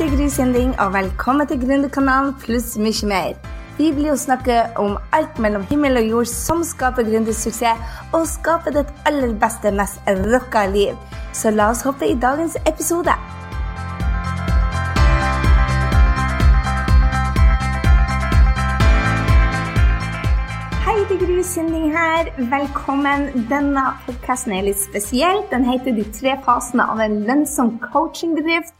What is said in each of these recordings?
er Gry Sinding, og velkommen til Gründerkanalen pluss mye mer. Vi blir jo snakke om alt mellom himmel og jord som skaper gründersuksess, og skaper ditt aller beste, mest rocka liv. Så la oss hoppe i dagens episode. Gry Sinding her. Velkommen. Denne podkasten er litt spesiell. Den heter De tre fasene av en lønnsom coachingbedrift.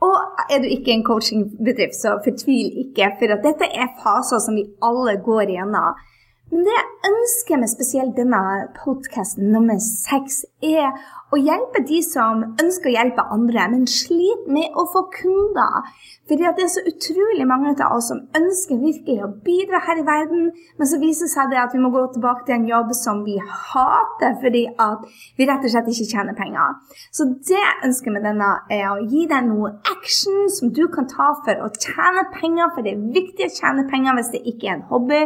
Og er du ikke en coachingbedrift, så fortvil ikke, for dette er faser som vi alle går igjennom. Men det jeg ønsker med spesielt denne podkasten nummer seks, er å hjelpe de som ønsker å hjelpe andre, men sliter med å få kunder. Fordi det er så utrolig mange av oss som ønsker virkelig å bidra her i verden, men så viser det seg det at vi må gå tilbake til en jobb som vi hater, fordi at vi rett og slett ikke tjener penger. Så det jeg ønsker med denne, er å gi deg noe action som du kan ta for å tjene penger, for det er viktig å tjene penger hvis det ikke er en hobby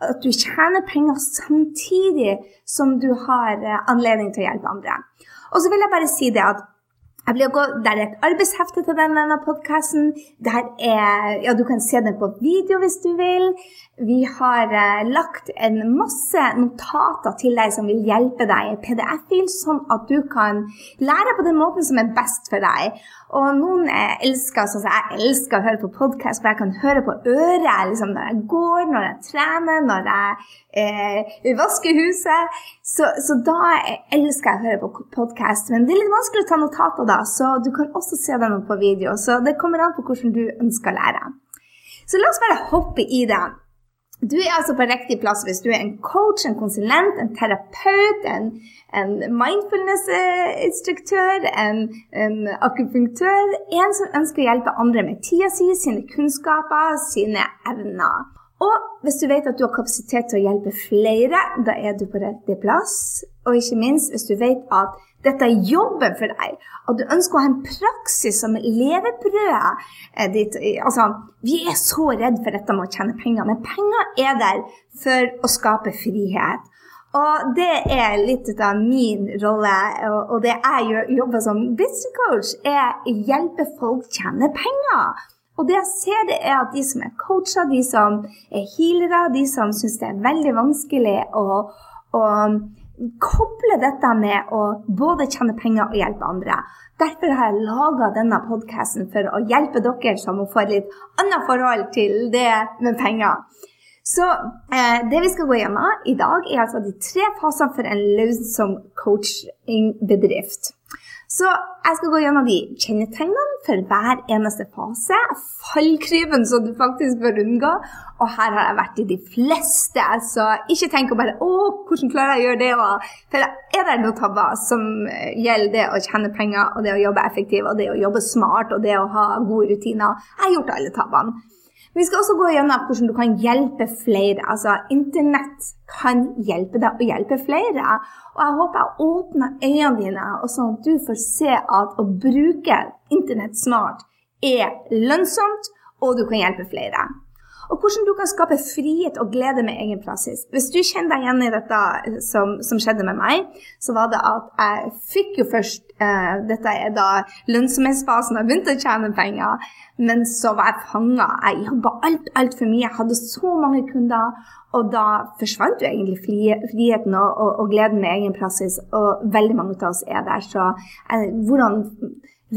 at du tjener penger samtidig som du har eh, anledning til å hjelpe andre. Og så vil jeg bare si det at jeg blir gå, Der er et arbeidshefte til denne podkasten. Ja, du kan se den på video hvis du vil. Vi har eh, lagt en masse notater til deg som vil hjelpe deg i PDF-fil, sånn at du kan lære på den måten som er best for deg. Og noen elsker sånn jeg elsker å høre på podkast, for jeg kan høre på øret liksom, når jeg går, når jeg trener, når jeg eh, vasker huset. Så, så, da elsker jeg å høre på podkast. Men det er litt vanskelig å ta notater da, så du kan også se den på video. Så det kommer an på hvordan du ønsker å lære. Så la oss bare hoppe i det. Du er altså på riktig plass hvis du er en coach, en konsulent, en terapeut, en, en mindfulness-instruktør, en, en, akupunktør. En som ønsker å hjelpe andre med tida si, sine kunnskaper, sine evner. Og hvis du vet at du har kapasitet til å hjelpe flere, da er du på riktig plass. Og ikke minst hvis du vet at dette er jobben for deg, og du ønsker å ha en praksis som levebrødet eh, ditt altså, Vi er så redd for dette med å tjene penger, men penger er der for å skape frihet. Og det er litt av min rolle, og det jeg jobber som business coach, er å hjelpe folk tjene penger. Og det jeg ser, det er at de som er coacher, de som er healere, de som syns det er veldig vanskelig å, å koble dette med å både tjene penger og hjelpe andre. Derfor har jeg laga denne podkasten for å hjelpe dere som må få et litt annet forhold til det med penger. Så eh, det vi skal gå gjennom i dag, er altså de tre fasene for en lønnsom coachingbedrift. Så jeg skal gå gjennom de kjennetegnene for hver eneste fase. Fallkryven som du faktisk bør unngå. Og her har jeg vært i de fleste, så ikke tenk å bare Å, hvordan klarer jeg å gjøre det? For er det noen tabber som gjelder det å tjene penger, og det å jobbe effektivt, og det å jobbe smart, og det å ha gode rutiner? Jeg har gjort alle tabbene. Vi skal også gå gjennom hvordan du kan hjelpe flere. Altså, Internett kan hjelpe deg å hjelpe flere. Og jeg håper jeg åpner øynene dine, og sånn at du får se at å bruke Internett smart er lønnsomt, og du kan hjelpe flere og hvordan du kan skape frihet og glede med egen praksis. Hvis du kjenner deg igjen i dette som, som, skjedde med meg, så var det at jeg fikk jo først eh, Dette er da lønnsomhetsfasen, jeg begynte å tjene penger, men så var jeg fanga. Jeg jobba alt for mye, jeg hadde så mange kunder. Og da forsvant jo egentlig friheten og, og, og gleden med egen praksis, og veldig mange av oss er der. Så eh, hvordan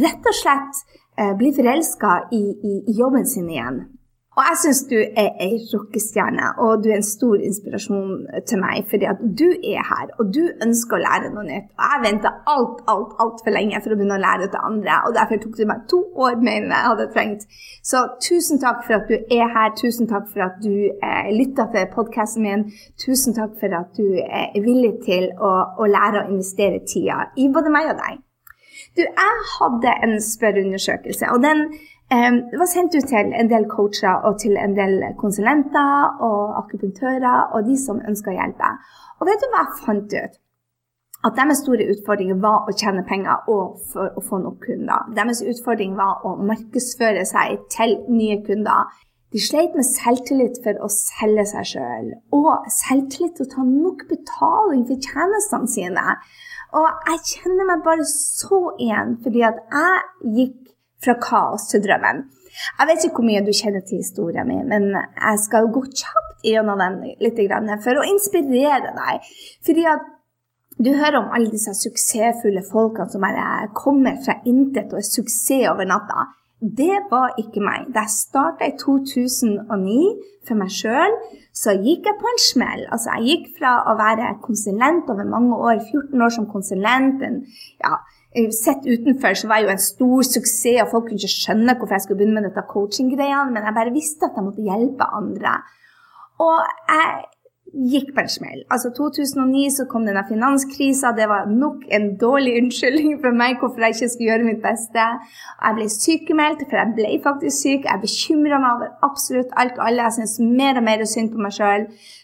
rett og slett eh, bli forelska i, i, i jobben sin igjen. Og jeg syns du er ei rockestjerne, og du er en stor inspirasjon til meg. Fordi at du er her, og du ønsker å lære noe nytt. Og jeg venta alt, alt, altfor lenge for å begynne å lære til andre. Og derfor tok det meg to år mer enn jeg hadde trengt. Så tusen takk for at du er her. Tusen takk for at du eh, lytta til podkasten min. Tusen takk for at du er villig til å, å lære å investere tida i både meg og deg. Du, jeg hadde en spørreundersøkelse, og den det var sendt ut til en del coacher og til en del konsulenter og akupunktører og de som ønska hjelpe. Og vet du hva jeg fant ut? At deres store utfordring var å tjene penger og for å få nok kunder. Deres utfordring var å markedsføre seg til nye kunder. De sleit med selvtillit for å selge seg sjøl, og selvtillit til å ta nok betaling for tjenestene sine. Og jeg kjenner meg bare så igjen, fordi at jeg gikk fra kaos til drømmen. Jeg vet ikke hvor mye du kjenner til historien min, men jeg skal gå kjapt gjennom den litt for å inspirere deg. Fordi at du hører om alle disse suksessfulle folkene som bare kommer fra intet og er suksess over natta. Det var ikke meg. Da jeg starta i 2009 for meg sjøl, så gikk jeg på en smell. Altså, jeg gikk fra å være konsulent over mange år, 14 år som konsulent, en, ja, Sett utenfor så var jeg jo en stor suksess, og folk kunne ikke skjønne hvorfor jeg skulle begynne med dette coaching-greiene, men jeg bare visste at jeg måtte hjelpe andre. Og jeg gikk på en smell. Altså 2009 så kom denne finanskrisa. Det var nok en dårlig unnskyldning for meg hvorfor jeg ikke skulle gjøre mitt beste. Jeg ble sykemeldt, for jeg ble faktisk syk. Jeg bekymra meg over absolutt alt og alle. Jeg syntes mer og mer synd på meg sjøl.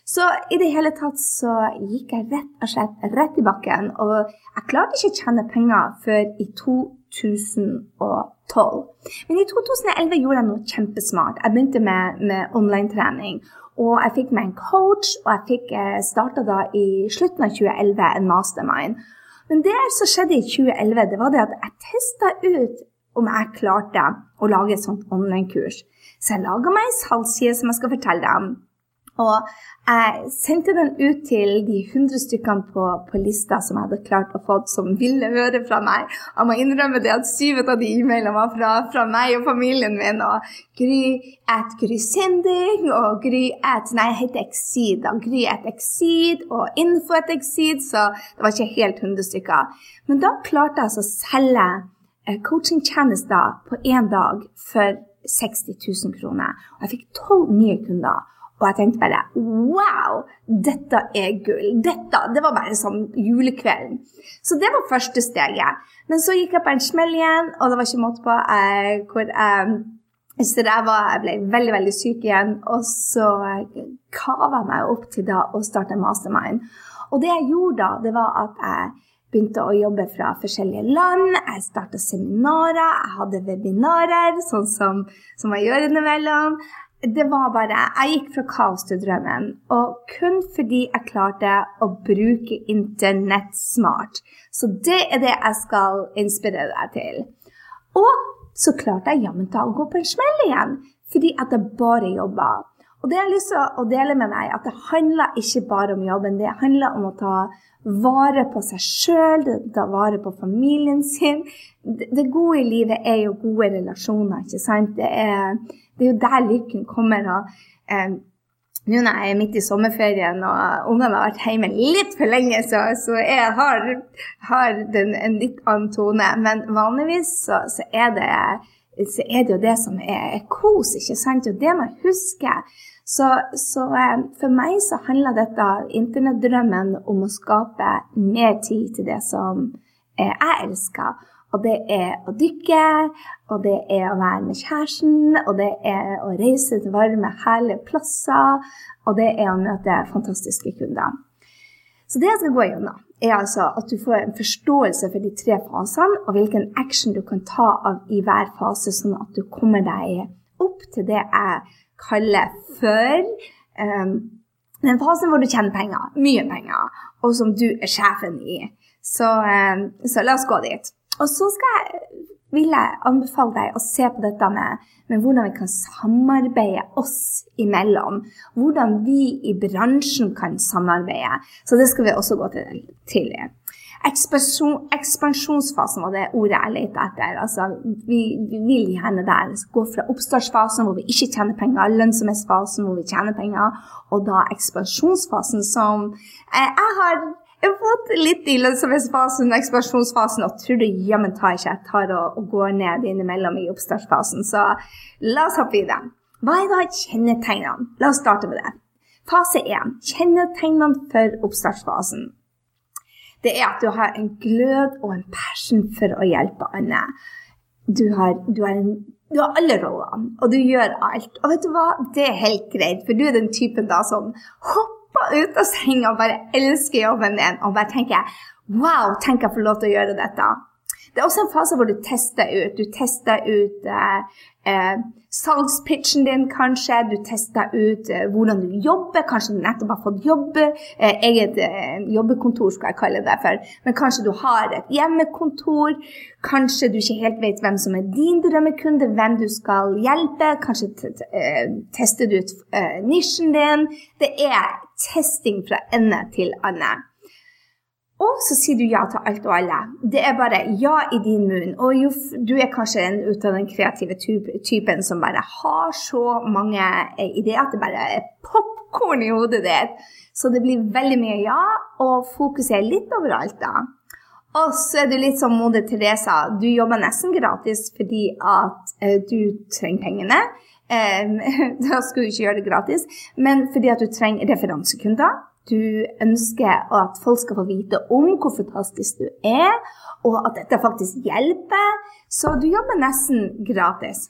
Så i det hele tatt så gikk jeg rett og slett rett i bakken. Og jeg klarte ikke å tjene penger før i 2012. Men i 2011 gjorde jeg noe kjempesmart. Jeg begynte med, med online-trening. Og jeg fikk meg en coach, og jeg fikk eh, starta da i slutten av 2011 en mastermind. Men det som skjedde i 2011, det var det at jeg testa ut om jeg klarte å lage et sånt online-kurs. Så jeg laga meg ei salgsside som jeg skal fortelle deg om. Og jeg sendte den ut til de 100 stykkene på, på, lista som jeg hadde klart å få, som ville høre fra meg. Jeg må innrømme det at syv av de e-mailene var fra, fra, meg og familien min. Og Gry at Gry Sinding og Gry at Nei, jeg heter Exceed. Da. Gry at Exceed og Info at Exceed, så det var ikke helt 100 stykker. Men da klarte jeg altså å selge eh, coachingtjenester på én dag for 60 000 kroner. Og jeg fikk tolv nye kunder. Og jeg tenkte bare wow, dette er gull. Dette, Det var bare som julekvelden. Så det var første steget. Men så gikk jeg på en smell igjen, og det var ikke måte på eh, hvor eh, så jeg, jeg ble veldig veldig syk igjen, og så eh, kava jeg meg opp til da å starte en mastermind. Og det jeg gjorde da, det var at jeg begynte å jobbe fra forskjellige land. Jeg starta seminarer, jeg hadde webinarer, sånn som, som jeg gjør innimellom det var bare Jeg gikk fra kaos til drømmen. Og kun fordi jeg klarte å bruke internett smart. Så det er det jeg skal inspirere deg til. Og så klarte jeg jammen å gå på en smell igjen, fordi at jeg bare jobba. Og det jeg har lyst til å dele med deg, at det handler ikke bare om jobben. Det handler om å ta vare på seg sjøl, ta vare på familien sin. Det gode i livet er jo gode relasjoner, ikke sant? Det er det er jo der lykken kommer. og eh, nå når jeg er midt i sommerferien og ungene har vært hjemme litt for lenge, så, så jeg har, har den, en litt annen tone. Men vanligvis så, så, er det, så, er det, jo det som er, kos, ikke sant? Og det man husker. huske. Så, så for meg så handler dette internettdrømmen om å skape mer tid til det som jeg elsker. Og det er å dykke, og det er å være med kjæresten, og det er å reise til varme, herlige plasser, og det er å møte fantastiske kunder. Så det jeg skal gå gjennom, er altså at du får en forståelse for de tre fasene, og hvilken action du kan ta av i hver fase, sånn at du kommer deg opp til det jeg kaller for um, den fasen hvor du tjener penger, mye penger, og som du er sjefen i. Så, um, så la oss gå dit. Og så jeg, vil jeg anbefale deg å se på dette med, med, hvordan vi kan samarbeide oss imellom. Hvordan vi i bransjen kan samarbeide. Så det skal vi også gå til. til. Ekspansjon, ekspansjonsfasen var det ordet jeg lette etter. Altså, vi, vi, vil gjerne der gå fra oppstartsfasen hvor vi ikke tjener penger, lønnsomhetsfasen hvor vi tjener penger, og da ekspansjonsfasen som eh, jeg har jeg har fått litt i lønnsomhetsfasen og ekspansjonsfasen, og tror du jammen tar ikke jeg tar og, og, går ned innimellom i oppstartsfasen. Så la oss hoppe i det. Hva er da kjennetegnene? La oss starte med det. Fase 1. Kjennetegnene for oppstartsfasen. Det er at du har en glød og en passion for å hjelpe andre. Du har, du har, en, du har alle rollene, og du gjør alt. Og vet du hva? Det er helt greit, for du er den typen da som hopper hoppa ut av senga og bare elsker jobben din og bare tenker Wow, tenk jeg får lov til å gjøre dette. Det er også en fase hvor du tester ut. Du tester ut eh, eh, salgspitchen din, kanskje. Du tester ut eh, hvordan du jobber. Kanskje du nettopp har fått jobbe. Eh, eget eh, jobbekontor, skal jeg kalle det for. Men kanskje du har et hjemmekontor. Kanskje du ikke helt vet hvem som er din drømmekunde, hvem du skal hjelpe. Kanskje eh, tester du ut nisjen din. Det er testing fra ende til ende. Og så sier du ja til alt og alle. Det er bare ja i din munn. Og jo, du er kanskje en, ut av den kreative typen som bare har så mange eh, ideer at det bare er popkorn i hodet ditt. Så det blir veldig mye ja, og fokuset er litt overalt, da. Og så er du litt som moder Teresa. Du jobber nesten gratis fordi at uh, du trenger pengene. Da skulle du ikke gjøre det gratis, men fordi at du trenger referansekunder du ønsker at folk skal få vite om hvor fantastisk du er, og at dette faktisk hjelper. Så du jobber nesten gratis.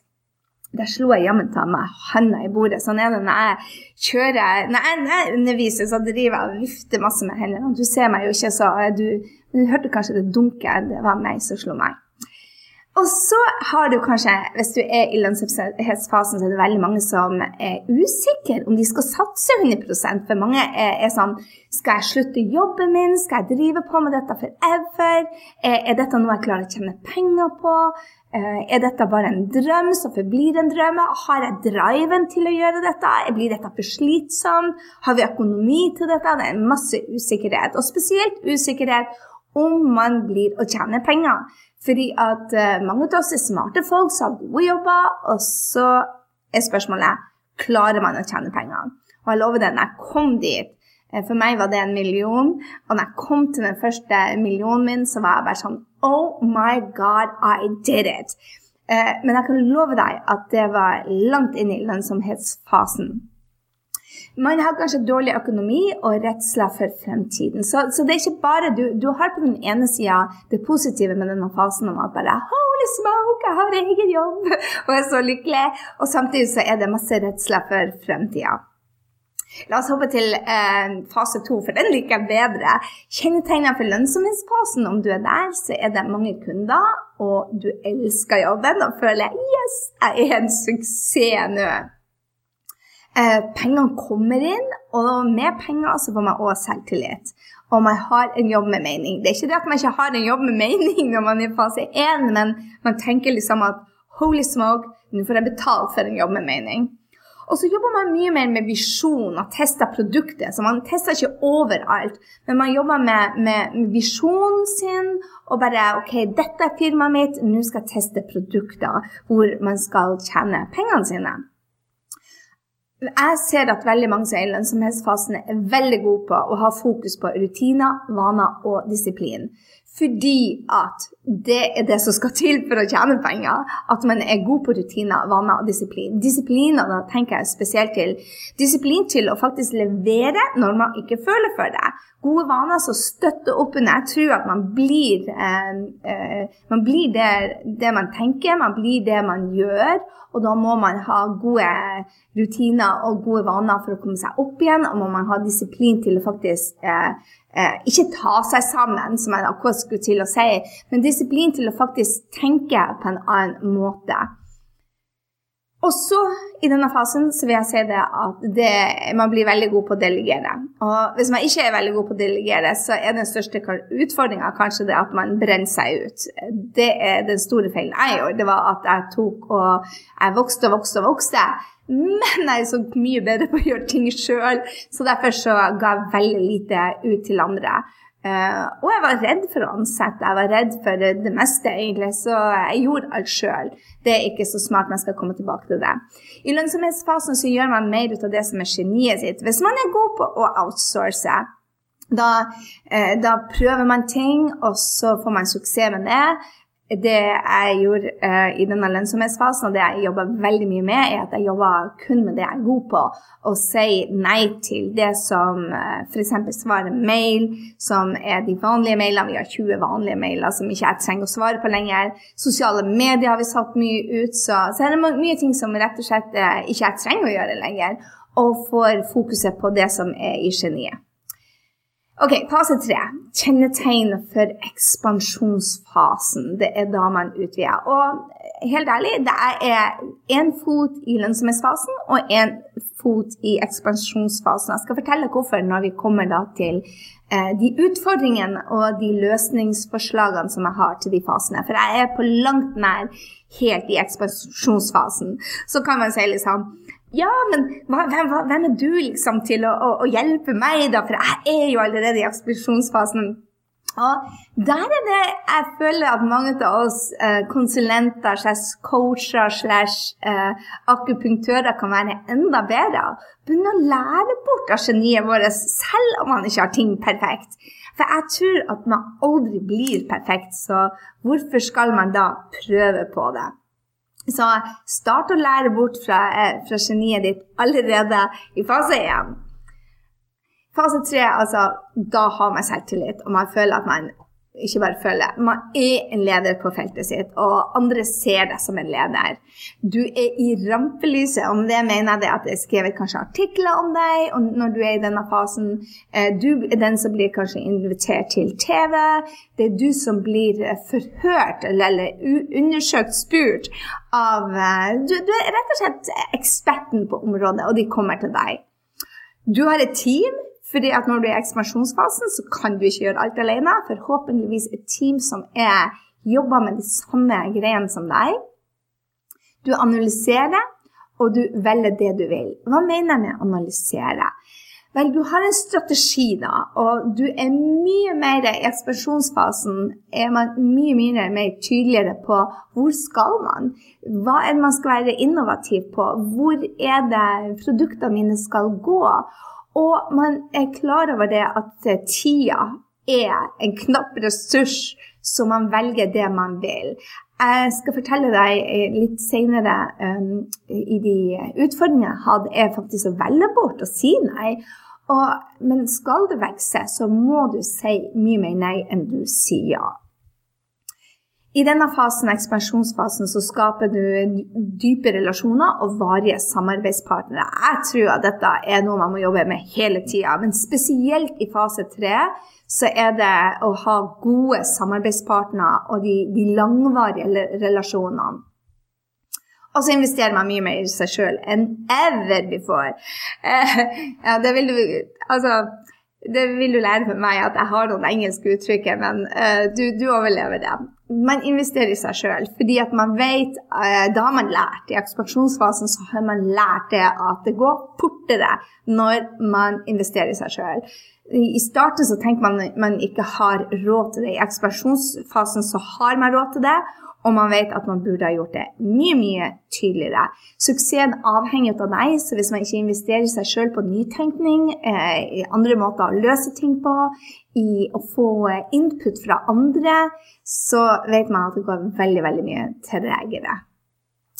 Der slo jeg jammen ta meg hånda i bordet. Sånn er det når jeg kjører Når jeg underviser, så driver jeg og vifter masse med hendene. Du ser meg jo ikke, så du, du hørte kanskje det dunket. Det var meg som slo meg. Og så har du kanskje, hvis du er i lønnsomhetsfasen, så er det veldig mange som er usikre om de skal satse 100 For mange er, er, sånn Skal jeg slutte jobben min? Skal jeg drive på med dette forever? Er, er dette noe jeg klarer å tjene penger på? Eh, er dette bare en drøm som forblir en drøm? Har jeg driven til å gjøre dette? Blir dette for slitsomt? Har vi økonomi til dette? Det er masse usikkerhet. Og spesielt usikkerhet om man blir å tjene penger. Fordi at uh, mange av oss er smarte folk som har gode jobber, og så er spørsmålet klarer man å tjene penger. Og jeg lover det, når jeg kom dit uh, For meg var det en million, og når jeg kom til den første millionen min, så var jeg bare sånn Oh my God, I did it! Uh, men jeg kan love deg at det var langt inn i lønnsomhetsfasen. Man har kanskje dårlig økonomi og redsler for fremtiden. Så, så, det er ikke bare du, du har på den ene sida det positive med denne fasen om at bare Holy smoke, jeg har egen jobb og er så lykkelig. Og samtidig så er det masse redsler for fremtida. La oss hoppe til eh, fase to, for den liker jeg bedre. Kjennetegnene for lønnsomhetsfasen, om du er der, så er det mange kunder, og du elsker jobben og føler yes, jeg er en suksess nå. Eh, pengene kommer inn, og med penger så får man også selvtillit. Og man har en jobb med mening. Det er ikke det at man ikke har en jobb med mening når man er i fase 1, men man tenker liksom at holy smoke, nå får jeg betalt for en jobb med mening. Og så jobber man mye mer med visjon og tester produktet. Så man tester ikke overalt, men man jobber med, med visjonen sin og bare OK, dette er firmaet mitt, nå skal jeg teste produkter hvor man skal tjene pengene sine jeg ser at veldig mange som er i lønnsomhetsfasen, er veldig gode på å ha fokus på rutiner, vaner og disiplin. Fordi at det er det som skal til for å tjene penger. At man er god på rutiner, vaner og disiplin. Disiplin, og da tenker jeg spesielt til disiplin til å faktisk levere når man ikke føler for det. Gode vaner som støtter opp under Jeg tror at man blir, eh, eh, man blir det, det man tenker, man blir det man gjør. Og da må man ha gode rutiner og gode vaner for å komme seg opp igjen. Og må man ha disiplin til å faktisk eh, eh, ikke ta seg sammen, som jeg akkurat skulle til å si, men disiplin til å faktisk tenke på en annen måte. Også i denne fasen så vil jeg si det at det, man blir veldig god på å delegere. Og hvis man ikke er veldig god på å delegere, så er den største utfordringa kanskje det at man brenner seg ut. Det er den store feilen jeg gjorde. Det var at jeg tok og jeg vokste og vokste og vokste. Men jeg er så mye bedre på å gjøre ting sjøl, så derfor så ga jeg veldig lite ut til andre. Uh, og jeg var redd for å ansette, jeg var redd for det, meste, egentlig, så jeg gjorde alt sjøl. Det er ikke så smart, men jeg skal komme tilbake til det. I lønnsomhetsfasen så gjør man mer ut av det som er geniet sitt. Hvis man er god på å outsource, da, uh, da prøver man ting, og så får man suksess med det det jeg gjorde uh, i denne lønnsomhetsfasen, og det jeg jobber veldig mye med, er at jeg jobber kun med det jeg er god på, og sier nei til det som uh, f.eks. svarer mail, som er de vanlige mailene. Vi har 20 vanlige mailer som ikke jeg trenger å svare på lenger. Sosiale medier har vi satt mye ut, så, så er det mye ting som rett og slett uh, ikke jeg trenger å gjøre lenger, og får fokuset på det som er i geniet. Ok, Fase tre. Kjennetegn for ekspansjonsfasen. Det er da man utvider. Og helt ærlig, det er én fot i lønnsomhetsfasen og én fot i ekspansjonsfasen. Jeg skal fortelle hvorfor når vi kommer da til eh, de utfordringene og de løsningsforslagene som jeg har til de fasene. For jeg er på langt nær helt i ekspansjonsfasen. Så kan man si liksom ja, men hvem, hvem, er du liksom til å, å, å, hjelpe meg, da? For jeg er jo allerede i ekspedisjonsfasen. Og der er det jeg føler at mange av oss eh, konsulenter, slash coacher, slash eh, akupunktører kan være enda bedre. Begynne å lære bort av geniet vårt, selv om man ikke har ting perfekt. For jeg tror at man aldri blir perfekt, så hvorfor skal man da prøve på det? Så start å lære bort fra, eh, fra geniet ditt allerede i fase 1. Fase 3, altså, da har man selvtillit, og man føler at man ikke bare føler. Man er en leder på feltet sitt, og andre ser deg som en leder. Du er i rampelyset. Om det mener jeg at det er skrevet kanskje artikler om deg og når du er i denne fasen. Eh, du er den som blir kanskje invitert til TV. Det er du som blir forhørt eller undersøkt, spurt av eh, du, du er rett og slett eksperten på området, og de kommer til deg. Du har et team fordi at når du er i ekspansjonsfasen, så kan du ikke gjøre alt alene. Forhåpentligvis et team som er, jobber med de samme greiene som deg. Du analyserer, og du velger det du vil. Hva mener jeg med analysere? Vel, du har en strategi, da, og du er mye mer i ekspansjonsfasen er man mye, mye mer tydeligere på hvor skal man? Hva er det man skal være innovativ på? Hvor er det produktene mine skal gå? Og man er klar over det at eh, tida er en knapp ressurs, så man velger det man vil. Jeg skal fortelle deg eh, litt senere um, i de utfordringene jeg hadde, er faktisk å velge bort og si nei. Og, men skal du vokse, så må du si mye mer nei enn du sier ja. I denne fasen, ekspansjonsfasen, så skaper du dype relasjoner og varige samarbeidspartnere. Jeg tror at dette er noe man må jobbe med hele tida, men spesielt i fase tre så er det å ha gode samarbeidspartnere og de, de langvarige relasjonene. Og så investerer man mye mer i seg sjøl enn ever before. Eh, ja, det vil du Altså det vil du lære meg at jeg har noen engelske uttrykk, men uh, du, du, overlever det. Man investerer i seg sjøl, fordi at man vet uh, Da har man lært. I ekspansjonsfasen så har man lært det at det går fortere når man investerer i seg sjøl. I starten så tenker man man ikke har råd til det. I ekspansjonsfasen så har man råd til det, og man vet at man burde ha gjort det mye, mye tydeligere. Suksessen avhenger av deg, så hvis man ikke investerer seg sjøl på nytenkning, eh, andre måter å løse ting på, i å få input fra andre, så vet man at det går veldig, veldig mye tregere.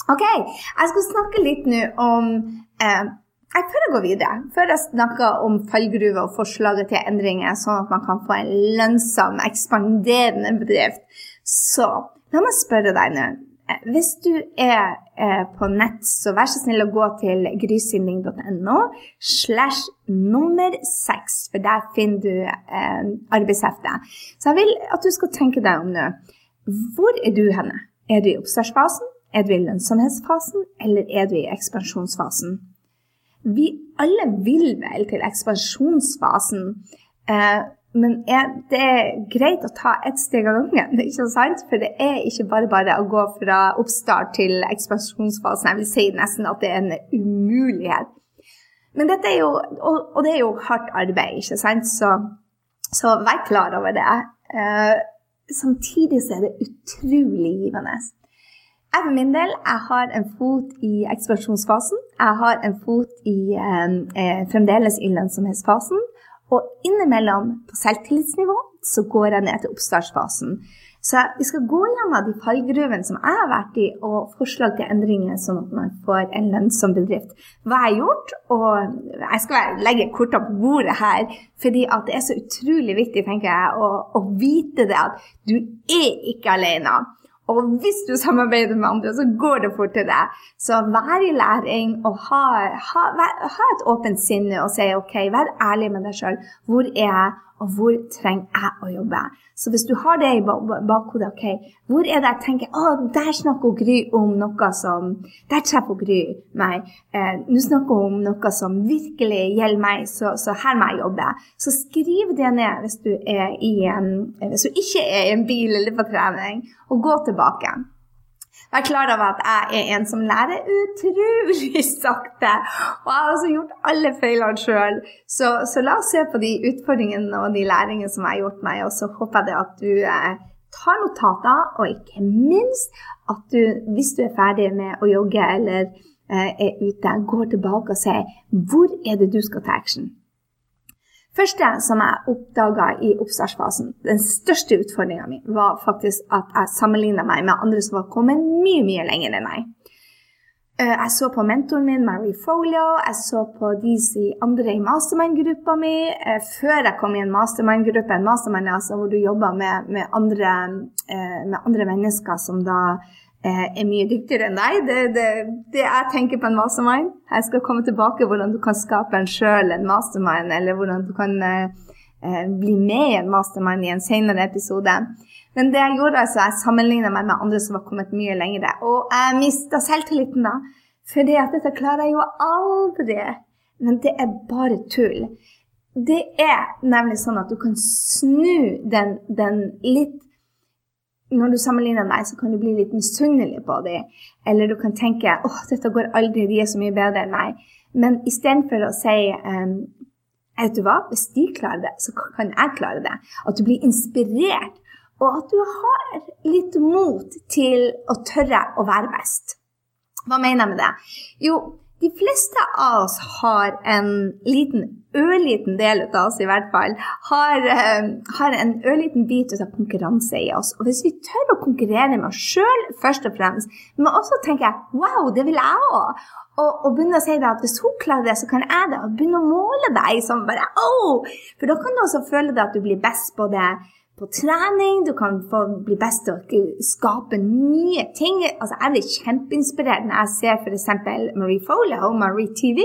Ok, jeg skal snakke litt nå om eh, Før jeg går videre, før jeg snakker om fallgruver og forslaget til endringer, sånn at man kan få en lønnsom, ekspanderende bedrift, så La meg spørre deg nå. Hvis du er eh, på nett, så vær så snill å gå til grysynding.no slash nummer seks, for der finner du eh, arbeidsheftet. Så jeg vil at du skal tenke deg om nå. Hvor er du henne? Er du i oppstartsfasen? Er du i lønnsomhetsfasen? Eller er du i ekspansjonsfasen? Vi alle vil vel til ekspansjonsfasen. Eh, men er det er greit å ta ett steg av gangen, ikke sant? For det er ikke bare bare å gå fra oppstart til ekspansjonsfasen. Jeg vil si nesten at det er en umulighet. Men dette er jo, og, det er jo hardt arbeid, ikke sant? Så, så vær klar over det. Uh, samtidig så er det utrolig givende. Jeg for min del jeg har en fot i ekspansjonsfasen. Jeg har en fot i eh, fremdeles i lønnsomhetsfasen. Og innimellom, på selvtillitsnivå, så går jeg ned til oppstartsfasen. Så vi skal gå gjennom de fallgruvene som jeg har vært i, og forslag til endringer, sånn at man får en lønnsom bedrift. Hva jeg har gjort, og jeg skal legge kortene på bordet her, fordi det er så utrolig viktig tenker jeg, å, å vite det at du er ikke alene. Og hvis du samarbeider med andre, så går det fortere. Så vær i læring og ha, ha, ha et åpent sinne og si OK, vær ærlig med deg sjøl. Hvor er jeg, og hvor trenger jeg å jobbe. Så hvis du har det i bakhodet, ok, hvor er det jeg tenker å, der snakker Gry om noe som Der treffer Gry meg. Eh, Nå snakker hun om noe som virkelig gjelder meg, så, så, her må jeg jobbe. Så skriv det ned hvis du, er i en, hvis du ikke er i en bil eller på trening, og gå tilbake. Vær klar over at jeg er en som lærer utrolig sakte. Og jeg har også gjort alle feilene sjøl. Så, så, la oss se på de utfordringene og de læringene som jeg har gjort meg, og så håper jeg at du eh, tar notater, og ikke minst at du, hvis du er ferdig med å jogge eller eh, er ute, går tilbake og sier hvor er det du skal ta action første som jeg oppdaga i oppstartsfasen, den største utfordringa mi, var faktisk at jeg sammenligna meg med andre som var kommet mye, mye lenger enn meg. Eh, jeg så på mentoren min, Mary Folio, jeg så på de andre i mastermind-gruppa mi. Eh, før jeg kom i en mastermind-gruppe, en mastermind altså, hvor du jobber med, med, andre, eh, med andre mennesker som da er mye dyktigere enn deg. Det, det, det jeg tenker på en mastermind. Jeg skal komme tilbake hvordan du kan skape en sjøl en mastermind, eller hvordan du kan eh, eh, bli med i en mastermind i en senere episode. Men det jeg gjorde, altså, jeg sammenligna meg med andre som var kommet mye lenger. Og jeg mista selvtilliten da. At dette klarer jeg jo aldri. Men det er bare tull. Det er nemlig sånn at du kan snu den, den litt når du sammenligner deg, så kan du bli litt misunnelig på dem. Eller du kan tenke åh, dette går aldri, de er så mye bedre enn meg. Men istedenfor å si um, vet du hva, hvis de klarer det, så kan jeg klare det. At du blir inspirert, og at du har litt mot til å tørre å være best. Hva mener jeg med det? Jo, de fleste av oss har en liten, ørliten del av oss i hvert fall, har, uh, har en ørliten bit av konkurranse i oss. Og hvis vi tør å konkurrere med oss sjøl først og fremst, men også tenke wow, det vil jeg òg. Og, og, begynne å si at hvis hun klarer det, så kan jeg det. Og begynne å måle deg som bare oh! For da kan du også føle at du blir best på det på trening, du kan få bli best til å skape nye ting. Altså, jeg blir kjempeinspirert når jeg ser f.eks. Marie Foley og Marie TV.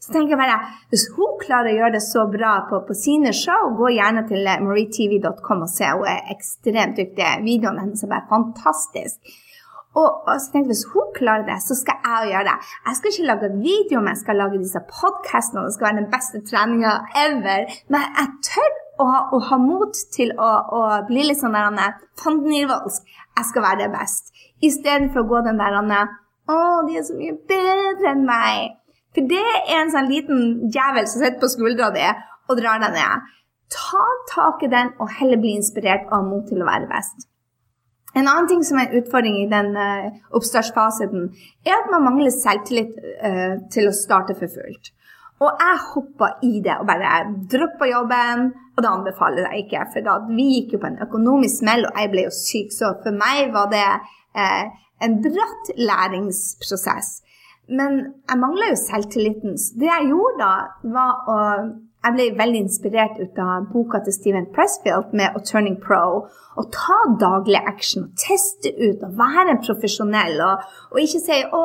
Så tenker jeg bare hvis hun klarer å gjøre det så bra på, på sine show, gå gjerne til marietv.com og se. Hun er ekstremt dyktig. Videoene hennes er bare fantastisk. Og, og, så tenkte jeg, Hvis hun klarer det, så skal jeg gjøre det. Jeg skal ikke lage video, men jeg skal lage disse podkastene. Det skal være den beste treninga ever. Men jeg tør å å ha mot til å, å, bli litt sånn der fandenivoldsk. Jeg skal være det best. Istedenfor å gå den der Å, de er så mye bedre enn meg. For det er en sånn liten djevel som sitter på skuldra di og drar deg ned. Ta tak i den og heller bli inspirert og ha mot til å være best. En annen ting som er en utfordring i den uh, oppstartsfasen, er at man mangler selvtillit uh, til å starte for fullt. Og jeg hoppa i det og bare droppa jobben. Og det anbefaler jeg ikke, for da, vi gikk jo på en økonomisk smell, og jeg ble jo syk. Så for meg var det eh, en bratt læringsprosess. Men jeg mangla jo selvtilliten. Så det jeg gjorde da, var å jeg ble veldig inspirert ut av boka til Steven Pressfield med A Turning Pro. Å ta daglig action, teste ut og være en profesjonell. Og, og ikke si 'Å,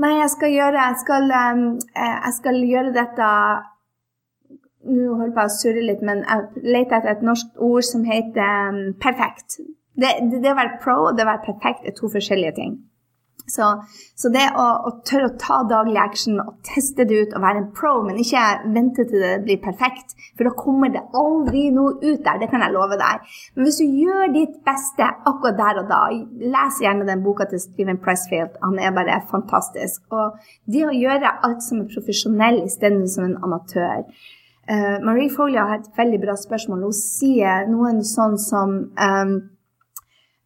Nei, jeg skal gjøre, jeg skal, um, jeg skal gjøre dette Nå holder jeg på å surre litt, men jeg leter etter et norsk ord som heter um, perfekt. Det, det, det, å være pro og det å være perfekt er to forskjellige ting. Så, så det å, å, tørre å ta daglig action og teste det ut og være en pro, men ikke vente til det blir perfekt, for da kommer det aldri noe ut der. Det kan jeg love deg. Men hvis du gjør ditt beste akkurat der og da, les gjerne den boka til Steven Pressfield. Han er bare fantastisk. Og det å gjøre alt som er profesjonell istedenfor som en amatør. Uh, Marie Folia har et veldig bra spørsmål. Hun sier noen sånn som um,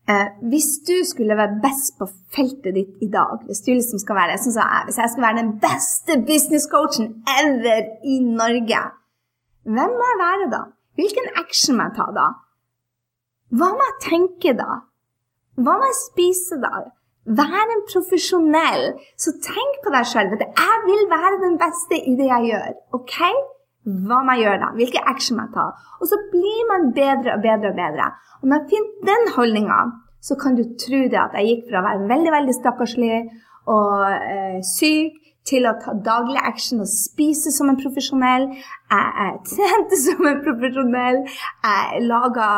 uh, hvis du skulle være best på feltet ditt i dag, hvis du liksom skal være sånn som jeg, hvis jeg skal være den beste businesscoachen ever i Norge, hvem må jeg være da? Hvilken action må jeg ta da? Hva må jeg tenke da? Hva må jeg spise da? Vær en profesjonell. Så tenk på deg sjøl. Jeg vil være den beste i det jeg gjør. ok? Hva man gjør da? Hvilke action man tar. Og så blir man bedre og bedre og bedre. Og når jeg finner den holdninga, så kan du tro det at jeg gikk fra å være veldig veldig stakkarslig og eh, syk til å ta daglig action og spise som en profesjonell. Jeg trente som en profesjonell. Jeg laga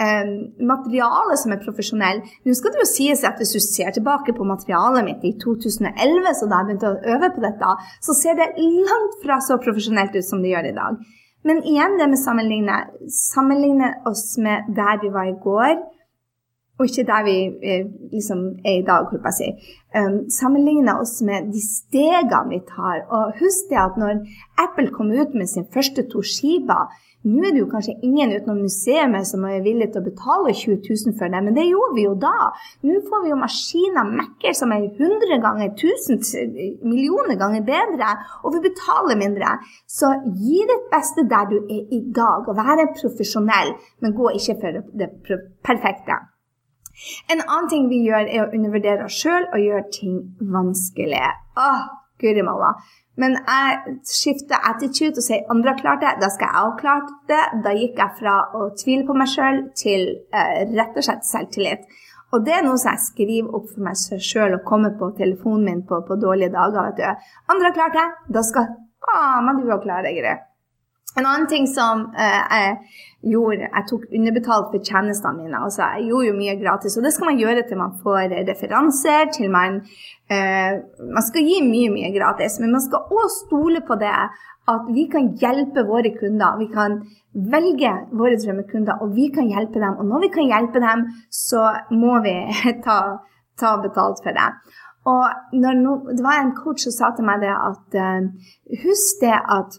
eh, materiale som en profesjonell. Nå skal det jo sies at hvis du ser tilbake på materialet mitt i 2011, så da jeg begynte å øve på dette, så ser det langt fra så profesjonelt ut som det gjør i dag. Men igjen det med sammenligne. Sammenligne oss med der vi var i går og ikke der vi eh, liksom er i dag, holdt jeg si. Um, sammenligne oss med de stegene vi tar. Og husk det at når Apple kom ut med sin første Toshiba Nå er det jo kanskje ingen utenom museet som er villig til å betale 20 000 for det, men det gjorde vi jo da. Nå får vi jo maskiner, Mac-er, som er 100 ganger, 1000 millioner ganger bedre, og vi betaler mindre. Så gi ditt beste der du er i dag, og være profesjonell, men gå ikke for det perfekte. En annen ting vi gjør, er å undervurdere oss sjøl og gjøre ting vanskelig. Åh, guri malla. Men jeg skifter attitude og sier andre har klart det, da skal jeg også klart det. Da gikk jeg fra å tvile på meg sjøl til uh, rett og slett selvtillit. Og det er noe som jeg skriver opp for meg sjøl og kommer på telefonen min på, på dårlige dager. vet du. Andre har klart det, da skal faen meg du òg klare det, Gry. En annen ting som eh, jeg gjorde, jeg tok underbetalt for tjenestene mine. altså Jeg gjorde jo mye gratis, og det skal man gjøre til man får referanser, til man eh, Man skal gi mye, mye gratis, men man skal òg stole på det at vi kan hjelpe våre kunder. Vi kan velge våre drømmekunder, og vi kan hjelpe dem. Og når vi kan hjelpe dem, så må vi ta, ta betalt for det. Og no, det var en coach som sa til meg det at uh, husk det at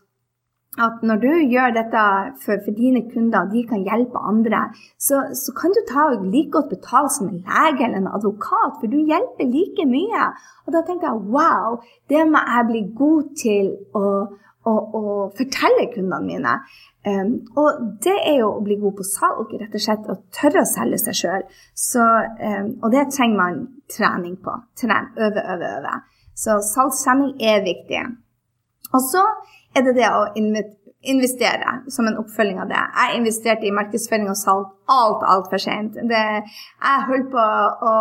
at når du gjør dette for, for dine kunder, og de kan hjelpe andre, så, så, kan du ta like godt betalt som en lege eller en advokat, for du hjelper like mye. Og da tenker jeg wow, det må jeg bli god til å, å, å fortelle kundene mine. Um, og det er jo å bli god på salg, rett og slett å tørre å selge seg sjøl. Um, og det trenger man trening på. Tren, øve, øve, øve. Så salgstrening er viktig. Og så er det det å investere som en oppfølging av det. Jeg investerte i markedsføring og salg alt, altfor sent. Jeg holdt på å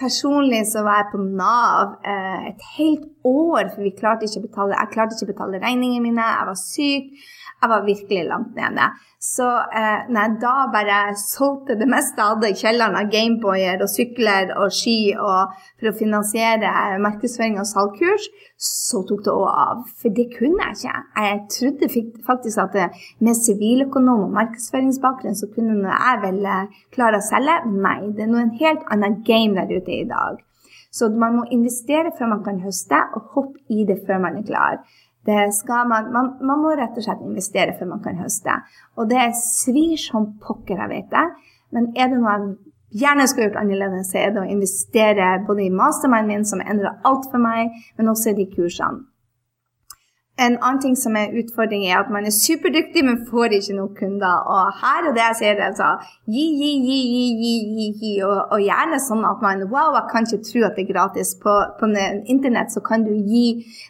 Personlig så var jeg på Nav eh, et helt år, for vi klarte ikke å betale, jeg klarte ikke å betale regningene mine. Jeg var syk. Jeg var virkelig langt nede. Så eh, nei, da bare solgte det meste jeg hadde i kjelleren av Gameboyer og sykler og ski og for å finansiere markedsføring og salgkurs, så tok det òg av. For det kunne jeg ikke. Jeg trodde faktisk at med siviløkonom og markedsføringsbakgrunn så kunne jeg vel eh, klare å selge. Nei, det er noe en helt annen game der ute i dag. Så man må investere før man kan høste, og hoppe i det før man er klar. Man, man, man, må rett og slett investere før man kan høste. Og det svir som pokker, jeg vet det. Men er det noe jeg gjerne skulle gjort annerledes, så er det å investere både i mastermind min, som endrer alt for meg, men også i de kursene. En annen ting som er utfordring, er at man er superdyktig, men får ikke noen kunder. Og her er det jeg sier, altså gi, gi, gi, gi, gi, gi, gi. Og, og, gjerne sånn at man Wow, jeg kan ikke tro at det er gratis. På, på internett så kan du gi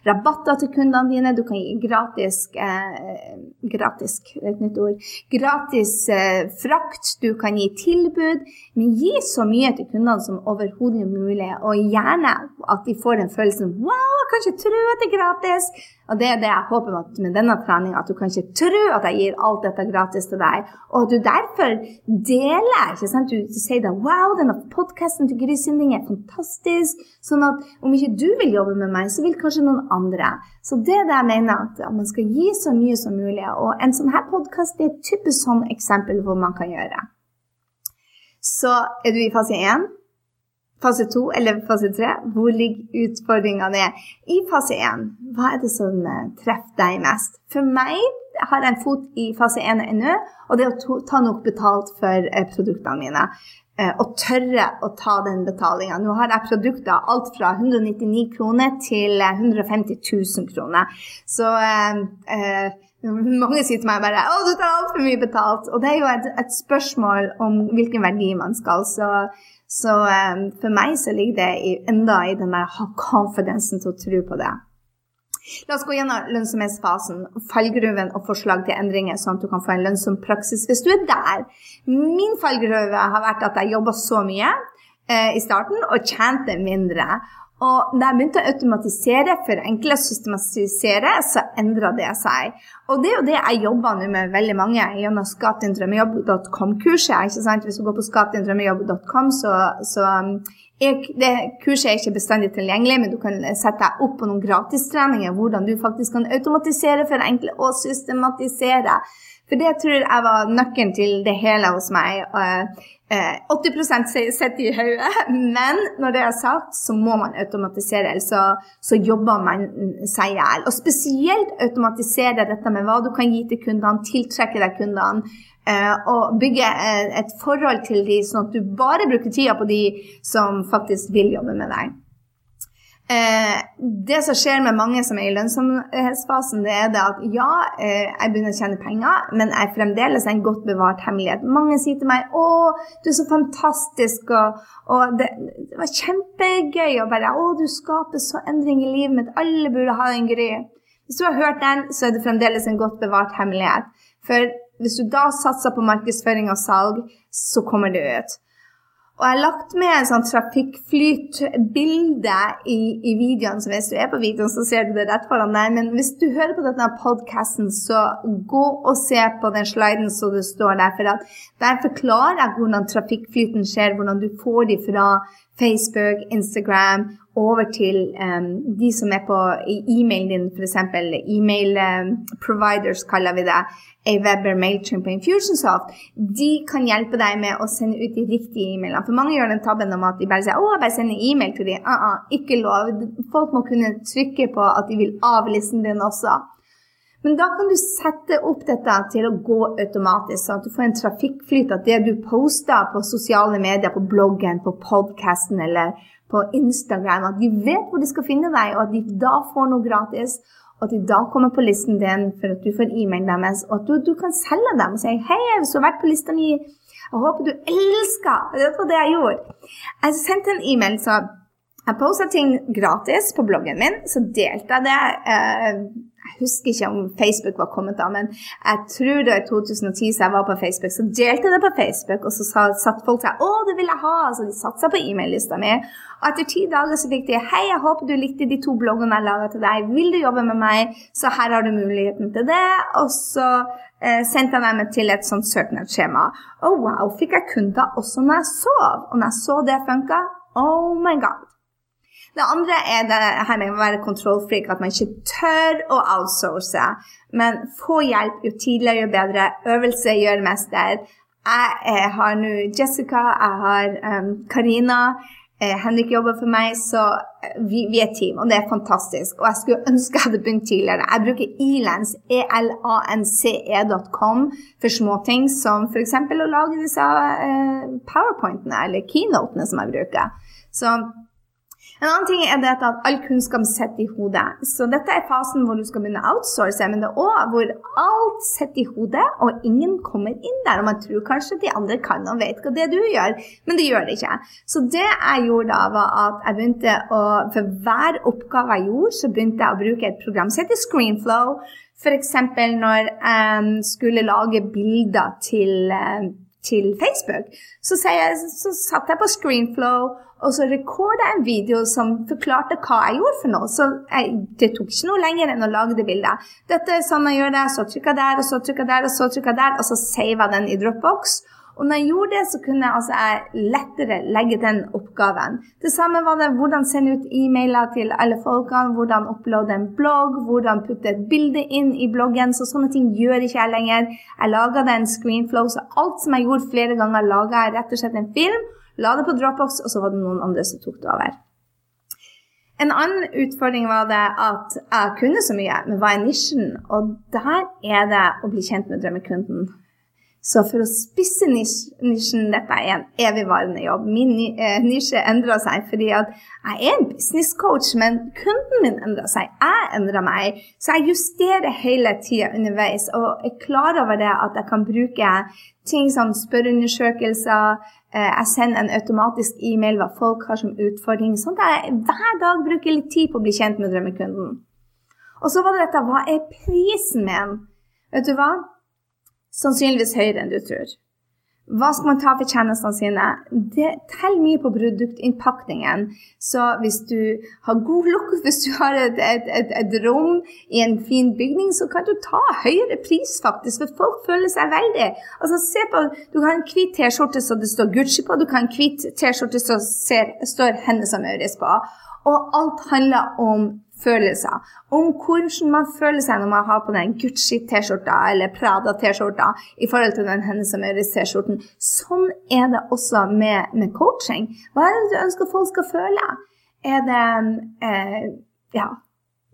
rabatter til kundene dine. Du kan gi gratis eh, Gratis, et nytt ord. Gratis eh, frakt. Du kan gi tilbud. Men gi så mye til kundene som overhodet mulig. Og gjerne at de får den følelsen Wow, jeg kan ikke tro at det er gratis. Og det er det jeg håper med denne treninga, at du kan ikke tro at jeg gir alt dette gratis til deg, og at du derfor deler. ikke sant? Du, sier da, 'Wow, denne podkasten til Gry Sinding er fantastisk', sånn at om ikke du vil jobbe med meg, så vil kanskje noen andre. Så det er det jeg mener, at man skal gi så mye som mulig. Og en sånn her podkast er et typisk sånn eksempel hvor man kan gjøre. Så er du i fase én fase to eller fase tre, hvor ligger utfordringene? I fase én, hva er det som eh, treffer deg mest? For meg har jeg en fot i fase én ennå, og det er å ta nok betalt for eh, produktene mine. Eh, og tørre å ta den betalinga. Nå har jeg produkter alt fra 199 kroner til 150 000 kroner. Så eh, mange sier til meg bare 'Å, du tar altfor mye betalt'. Og det er jo et, et, spørsmål om hvilken verdi man skal. Så så um, for meg så ligger det i, enda i den der ha confidence» til å tro på det. La oss gå gjennom lønnsomhetsfasen, fallgruven og forslag til endringer, sånn at du kan få en lønnsom praksis hvis du er der. Min fallgruve har vært at jeg jobba så mye eh, i starten og tjente mindre. Og da jeg begynte å automatisere, forenkle og systematisere, så endra det seg. Og det er jo det jeg jobber nå med veldig mange gjennom skapdindrømmejobb.com-kurset. Hvis du går på skapdindrømmejobb.com, så, så er, det kurset er ikke bestandig tilgjengelig, men du kan sette deg opp på noen gratistreninger hvordan du faktisk kan automatisere, forenkle og systematisere. For det tror jeg var nøkkelen til det hele hos meg. 80 eh, sitter i hodet, men når det er sagt, så må man automatisere, ellers så, så, jobber man seg i hjel. Og spesielt automatisere dette med hva du kan gi til kundene, tiltrekke deg kundene. Eh, og bygge et forhold til de, sånn at du bare bruker tida på de som faktisk vil jobbe med deg. Eh, det som skjer med mange som er i lønnsomhetsfasen, det er det at ja, eh, jeg begynner å tjene penger, men jeg er fremdeles en godt bevart hemmelighet. Mange sier til meg 'Å, du er så fantastisk', og, og det, det, var kjempegøy å bare 'Å, du skaper så endring i livet mitt', alle burde ha en Gry. Hvis du har hørt den, så er det fremdeles en godt bevart hemmelighet. For hvis du da satser på markedsføring og salg, så kommer det ut. Og jeg har lagt med en sånn trafikkflytbilde i, i videoen, så hvis du er på videoen, så ser du det rett foran deg. Men hvis du hører på denne podkasten, så gå og se på den sliden som det står der. For der forklarer jeg hvordan trafikkflyten skjer, hvordan du får de fra Facebook, Instagram over til um, de som er på e-mailen din, f.eks. E-mail um, providers, kaller vi det. Aweber, Mailchimp og Infusionsoft. De kan hjelpe deg med å sende ut de riktige e-mailene. For mange gjør den tabben om at de bare sier 'Å, jeg bare sender e-mail til dem'. Uh -uh, ikke lov. Folk må kunne trykke på at de vil av listen din også. Men da kan du sette opp dette til å gå automatisk, sånn at du får en trafikkflyt. At det du poster på sosiale medier, på bloggen, på podkasten eller på Instagram, at de vet hvor de skal finne deg, og at de da får noe gratis. Og at de da kommer på listen din for at du får e-mailen deres, og at du, du, kan selge dem og si 'Hei, du har vært på lista mi, jeg håper du elsker Det var det jeg gjorde. Jeg sendte en e-mail, så jeg posta ting gratis på bloggen min. Så delte jeg det. Eh, jeg husker ikke om Facebook var kommet da, men jeg tror det var i 2010 så jeg var på Facebook. Så delte jeg det på Facebook, og så satt folk seg 'Å, det vil jeg ha!' Så de satte seg på e-mail-lista mi. Og etter ti dager så fikk de 'Hei, jeg håper du likte de to bloggene jeg laga til deg. Vil du jobbe med meg? Så her har du muligheten til det.' Og så eh, sendte jeg dem til et sånt søknadsskjema. Og wow, fikk jeg kunder også når jeg sov. Og når jeg så det funka, oh my god. Det andre er det her med å være kontrollfrik, at man ikke tør å outsource. Men få hjelp jo tidligere, jo bedre. Øvelse gjør mester. Jeg, jeg har nå Jessica, jeg har um, Karina. Eh, Henrik jobber for meg, så eh, vi, vi, er team, og det er fantastisk. Og jeg skulle ønske jeg hadde begynt tidligere. Jeg bruker Elance, elance.com, for småting som f.eks. å lage disse uh, powerpointene eller keynotene som jeg bruker. Så en annen ting er dette at all kunnskap sitter i hodet. Så dette er fasen hvor du skal begynne å outsource, men det er òg hvor alt sitter i hodet, og ingen kommer inn der. Og man tror kanskje de andre kan og vet hva det du gjør, men det gjør det ikke. Så det jeg gjorde da, var at jeg begynte å For hver oppgave jeg gjorde, så begynte jeg å bruke et program som heter Screenflow. F.eks. når jeg skulle lage bilder til til Facebook, så, jeg, så satt jeg på Screenflow og så rekorda jeg en video som forklarte hva jeg gjorde for noe. Så jeg, det tok ikke noe lenger enn å lage det bildet. Dette er sånn jeg gjør det, så trykker jeg der, og så trykker jeg der, og så trykker jeg der, og så saver jeg den i Dropbox. Og når jeg gjorde det, så kunne jeg, altså, jeg lettere legge den oppgaven. Det samme var det hvordan sende ut e-mailer til alle folkene, hvordan uploade en blogg, hvordan putte et bilde inn i bloggen. Så sånne ting gjør ikke jeg lenger. Jeg laga den screenflow, så alt som jeg gjorde flere ganger, laga jeg rett og slett en film la det på Dropbox, og så var det noen andre som tok det over. En annen utfordring var det at jeg kunne så mye, men hva er nisjen? Og der er det å bli kjent med drømmekunden. Så for å spisse nisjen Dette er en evigvarende jobb. Min eh, nisje endrer seg fordi at jeg er en business coach, men kunden min endrer seg. Jeg endrer meg. Så jeg justerer hele tida underveis og er klar over det at jeg kan bruke ting som spørreundersøkelser. Eh, jeg sender en automatisk e-mail hva folk har som utfordring. Sånn at jeg hver dag bruker litt tid på å bli kjent med drømmekunden. Og så var det dette Hva er prisen med en? Vet du hva? Sannsynligvis høyere enn du tror. Hva skal man ta for tjenestene sine? Det teller mye på produktinnpakningen. Så hvis du har god lukt, hvis du har et, et, et, et, rom i en fin bygning, så kan du ta høyere pris, faktisk. For folk føler seg veldig Altså, se på Du kan ha en hvit T-skjorte så det står Gucci på, du kan ha en hvit T-skjorte som står Hennes og Maurits på. Og alt handler om følelser. Om hvordan man føler seg når man har på den Gucci-T-skjorta eller Prada-T-skjorta i forhold til den Hennes og Maurits-T-skjorten. Sånn er det også med, med, coaching. Hva er det du ønsker folk skal føle? Er det eh, Ja,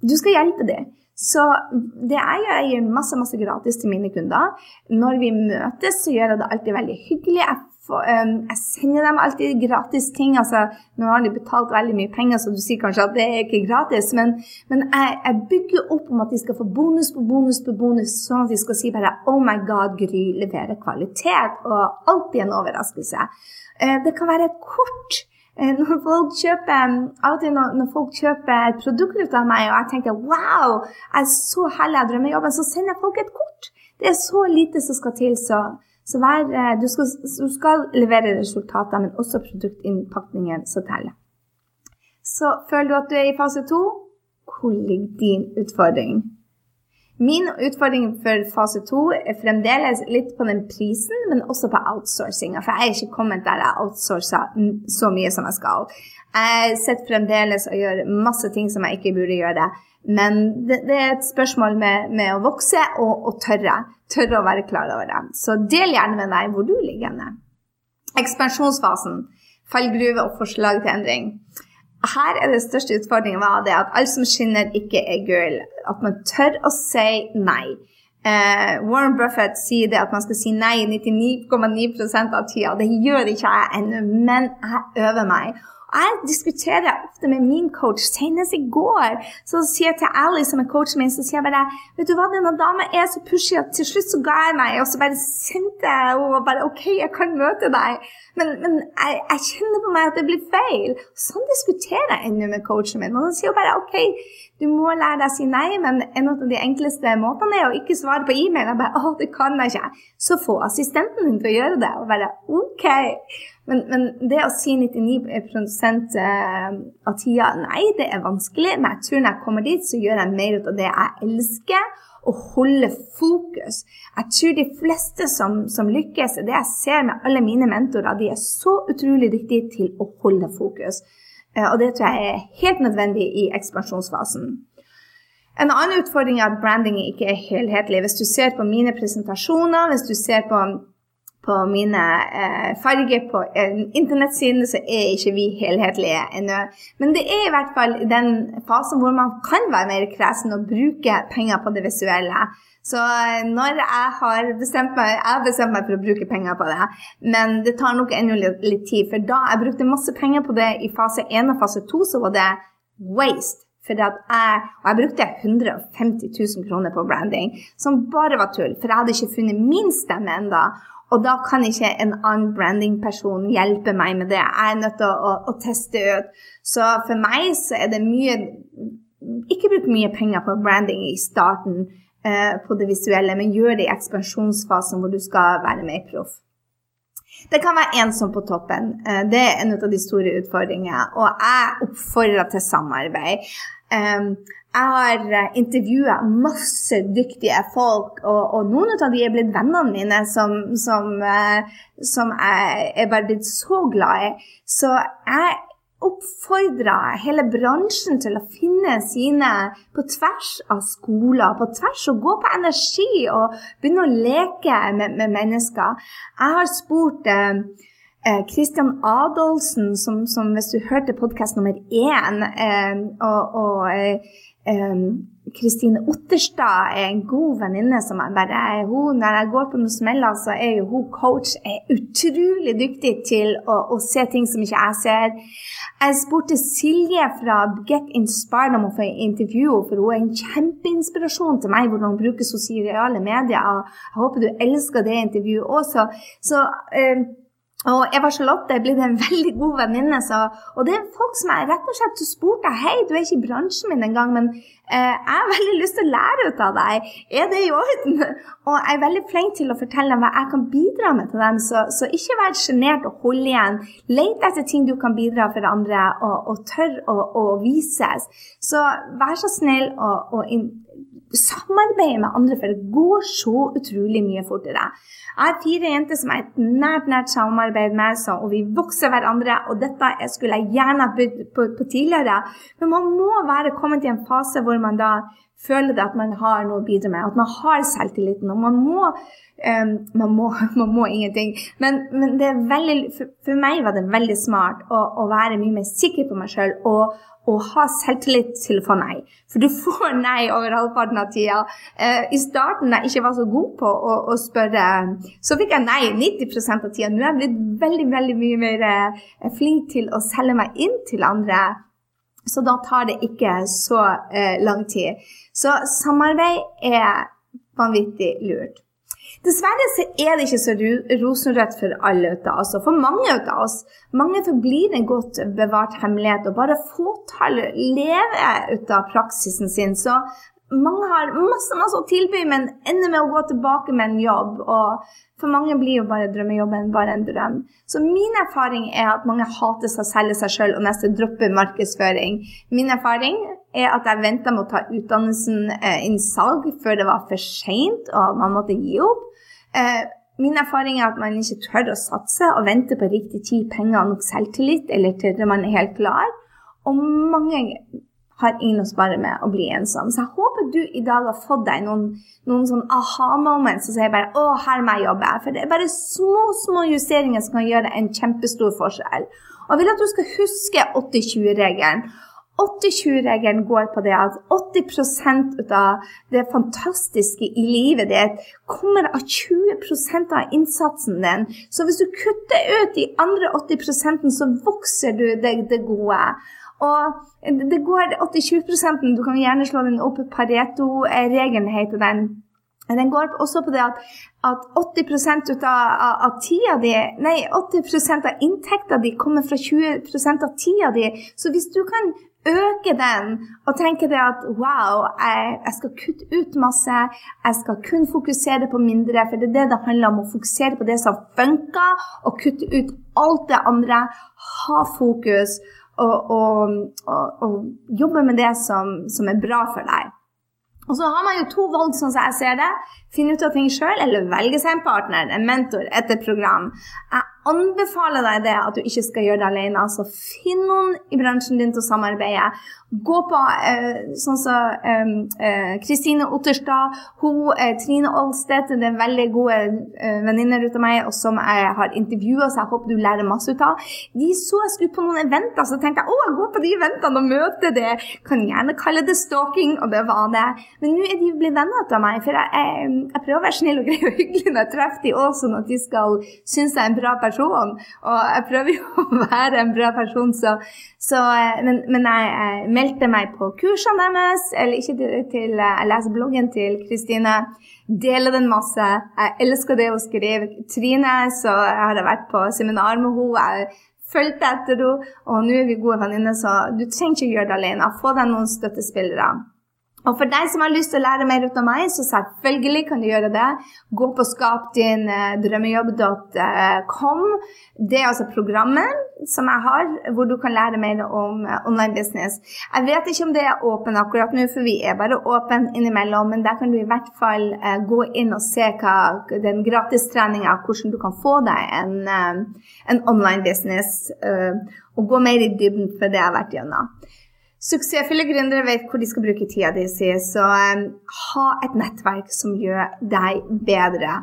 du skal hjelpe dem. Så det jeg gjør, jeg gir masse masse gratis til mine kunder. Når vi møtes, så gjør jeg det alltid veldig hyggelig. Jeg for, um, jeg sender dem alltid gratis ting. altså Nå har de betalt veldig mye penger, så du sier kanskje at det er ikke gratis. Men, men jeg, jeg, bygger opp om at de skal få bonus på bonus på bonus, sånn at de skal si bare Oh my God, Gry leverer kvalitet. Og alltid en overraskelse. Uh, det kan være kort. Uh, når folk kjøper, Av og til når, når, folk kjøper et produkt av meg, og jeg tenker wow, jeg er så heldig jeg drømmer jobben, så sender jeg folk et kort. Det er så lite som skal til. så så vær, eh, du, skal, du, skal, levere resultater, men også produktinnpakningen som teller. Så føler du at du er i fase to, hvor ligger din utfordring? Min utfordring for fase to er fremdeles litt på den prisen, men også på outsourcinga. For jeg er ikke kommet der jeg outsourcer så mye som jeg skal. Jeg sitter fremdeles og gjør masse ting som jeg ikke burde gjøre. Men det, det er et spørsmål med, med å vokse og, og, tørre. Tørre å være klar over det. Så del gjerne med meg hvor du ligger henne. Ekspansjonsfasen. Fallgruve og forslag til endring. Her er det største utfordringen var det at alt som skinner, ikke er gull. At man tør å si nei. Uh, Warren Buffett sier det at man skal si nei 99,9% av tida. Det gjør ikke jeg ennå, men jeg øver meg. Jeg diskuterer ofte med min coach. Senest i går så sier jeg til Ali, som er coachen min, så sier jeg bare Vet du hva, denne dama er så pushy at til slutt så ga jeg meg, og så bare sendte jeg og bare OK, jeg kan møte deg. Men, men jeg, jeg, kjenner på meg at det blir feil. Sånn diskuterer jeg ennå med coachen min. Og han sier bare OK, du må lære deg å si nei, men en av de enkleste måtene er å ikke svare på e-mail. Jeg bare Å, det kan jeg ikke. Så få assistenten din til å gjøre det, og bare OK. Men, men, det å si 99 eh, av tida Nei, det er vanskelig, men jeg tror når jeg kommer dit, så gjør jeg mer ut av det jeg elsker, og holder fokus. Jeg tror de fleste som, som lykkes, det jeg ser med alle mine mentorer, de er så utrolig dyktige til å holde fokus. Eh, og det tror jeg er helt nødvendig i ekspansjonsfasen. En annen utfordring er at branding ikke er helhetlig. Hvis du ser på mine presentasjoner, hvis du ser på på mine eh, farger på eh, internettsiden, så er ikke vi helhetlige ennå. Men det er i hvert fall den fasen hvor man kan være mer kresen og bruke penger på det visuelle. Så eh, når jeg har bestemt meg, jeg har bestemt meg for å bruke penger på det, men det tar nok ennå litt, litt, tid. For da jeg brukte masse penger på det i fase 1 og fase 2, så var det waste. For jeg, og jeg brukte 150 000 kroner på branding, som bare var tull. For jeg hadde ikke funnet min stemme enda. Og da kan ikke en annen brandingperson hjelpe meg med det. Jeg er nødt til å, å, å, teste ut. Så for meg så er det mye Ikke bruk mye penger på branding i starten uh, på det visuelle, men gjør det i ekspansjonsfasen hvor du skal være mer proff. Det kan være ensom på toppen. Uh, det er en av de store utfordringene. Og jeg oppfordrer til samarbeid. Jeg har eh, intervjua masse dyktige folk, og, og, noen av de er blitt vennene mine, som, som, uh, som jeg er bare blitt så glad i. Så jeg oppfordrer hele bransjen til å finne sine på tvers av skoler, på tvers, og gå på energi og begynne å leke med, med mennesker. Jeg har spurt uh, Kristian Adolfsen, som, som, hvis du hørte podkast nummer én, eh, og, Kristine um, Otterstad er en god venninne som jeg bare er hun, Når jeg går på noen smeller, så er jo hun coach er utrolig dyktig til å, å, se ting som ikke jeg ser. Jeg spurte Silje fra Get Inspired om å få intervju for hun er en kjempeinspirasjon til meg hvordan hun bruker sosiale medier. og Jeg håper du elsker det intervjuet også. Så um, Og Eva Charlotte er blitt en veldig god venninne. Og det er folk som jeg rett og slett spurte hei, du er ikke i bransjen min engang, men eh, jeg har veldig lyst til å lære ut av deg. Er det i orden? Og jeg er veldig flink til å fortelle dem hva jeg kan bidra med til dem. Så, så ikke vær sjenert og hold igjen. Let etter ting du kan bidra for andre, og, og tør å, å vises. Så vær så snill og, og samarbeide med andre, for det går så utrolig mye fortere. Jeg har fire jenter som er et nært nært samarbeid med, så, og vi vokser hverandre. Og dette skulle jeg gjerne bydd på, på, tidligere, men man må være kommet i en fase hvor man da føler at man har noe å bidra med, at man har selvtilliten. og man må Um, man, må, man, må, ingenting. Men, men veldig, for, for, meg var det veldig smart å, å være mye mer sikker på meg sjøl og, å ha selvtillit til å få nei. For du får nei over halvparten av tida. Uh, I starten jeg ikke var så god på å, å, spørre, så fikk jeg nei 90 av tida. Nå er jeg blitt veldig veldig mye mer uh, flink til å selge meg inn til andre. Så da tar det ikke så uh, lang tid. Så samarbeid er vanvittig lurt. Dessverre så er det ikke så rosenrødt for alle av oss, og for mange av oss. Mange forblir en godt bevart hemmelighet, og bare fåtall lever ut av praksisen sin. Så mange har masse, masse å tilby, men ender med å gå tilbake med en jobb. Og for mange blir jo bare drømmejobben bare en drøm. Så min erfaring er at mange hater seg selv og seg sjøl og nesten dropper markedsføring. Min erfaring er at jeg venta med å ta utdannelsen eh, innen salg før det var for seint og man måtte gi opp. Eh, min erfaring er at man ikke tør å satse og vente på riktig tid, penger og nok selvtillit, eller til man er helt klar. Og mange har ingen å spare med å bli ensom. Så jeg håper du i dag har fått deg noen, noen sånn aha-moments og sier bare 'Å, her må jeg jobbe'. For det er bare små, små justeringer som kan gjøre en kjempestor forskjell. Og jeg vil at du skal huske 80-20-regelen. 80-20-regelen går på det at 80% av det fantastiske i livet ditt kommer av 20% av innsatsen din. Så hvis du kutter ut de andre 80 så vokser du det, det gode. Og det går 80-20 Du kan gjerne slå den opp. Pareto-regelen heter den. Den går også på det at, at 80 av, av, av tida di Nei, 80% av inntekta di kommer fra 20% av tida di. Så hvis du kan øke den og tenke det at wow, jeg, jeg, skal kutte ut masse, jeg skal kun fokusere på mindre, for det er det det handler om, å fokusere på det som funker, og kutte ut alt det andre. Ha fokus og, og, og, og jobbe med det som, som er bra for deg. Og så har man jo to valg, sånn som jeg ser det. Finne ut av ting sjøl, eller velge seg en partner, en mentor, etter program. Jeg anbefaler deg det at du ikke skal gjøre det alene. Altså, finn noen i bransjen din til å samarbeide. Gå på eh, sånn som Kristine eh, Otterstad, hun, eh, Trine Olstedt, det er veldig gode venninner ut av meg, og som jeg har intervjua, så jeg håper du lærer masse ut av. De så jeg skulle på noen eventer, så tenkte jeg å, jeg går på de eventene og møter det. Kan gjerne kalle det stalking, og det var det. Men nå er de blitt venner av meg, for jeg, jeg, jeg, prøver å være snill og grei og hyggelig når jeg treffer dem også, sånn at de skal synes jeg er en bra person. Og jeg prøver jo å være en bra person, så, så eh, men, men, jeg, meldte meg på kursene deres, eller ikke til Jeg leser bloggen til Kristine. Deler den masse. Jeg elsker det hun skriver. Trine, så jeg har vært på seminar med henne. Jeg fulgte etter henne, og nå er vi gode venninner, så du trenger ikke gjøre det alene. Få deg noen støttespillere. Og for deg som har lyst til å lære mer ut av meg, så selvfølgelig kan du gjøre det. Gå på skapdindrømmejobb.com. Det er altså programmet som jeg har, hvor du kan lære mer om eh, online business. Jeg vet ikke om det er åpen akkurat nå, for vi er bare åpen innimellom, men der kan du i hvert fall uh, gå inn og se hva, den gratistreninga, hvordan du kan få deg en, uh, en online business, og gå mer i dybden for det jeg har vært gjennom. Suksessfulle gründere vet hvor de skal bruke tida di si, så um, ha et nettverk som gjør deg bedre.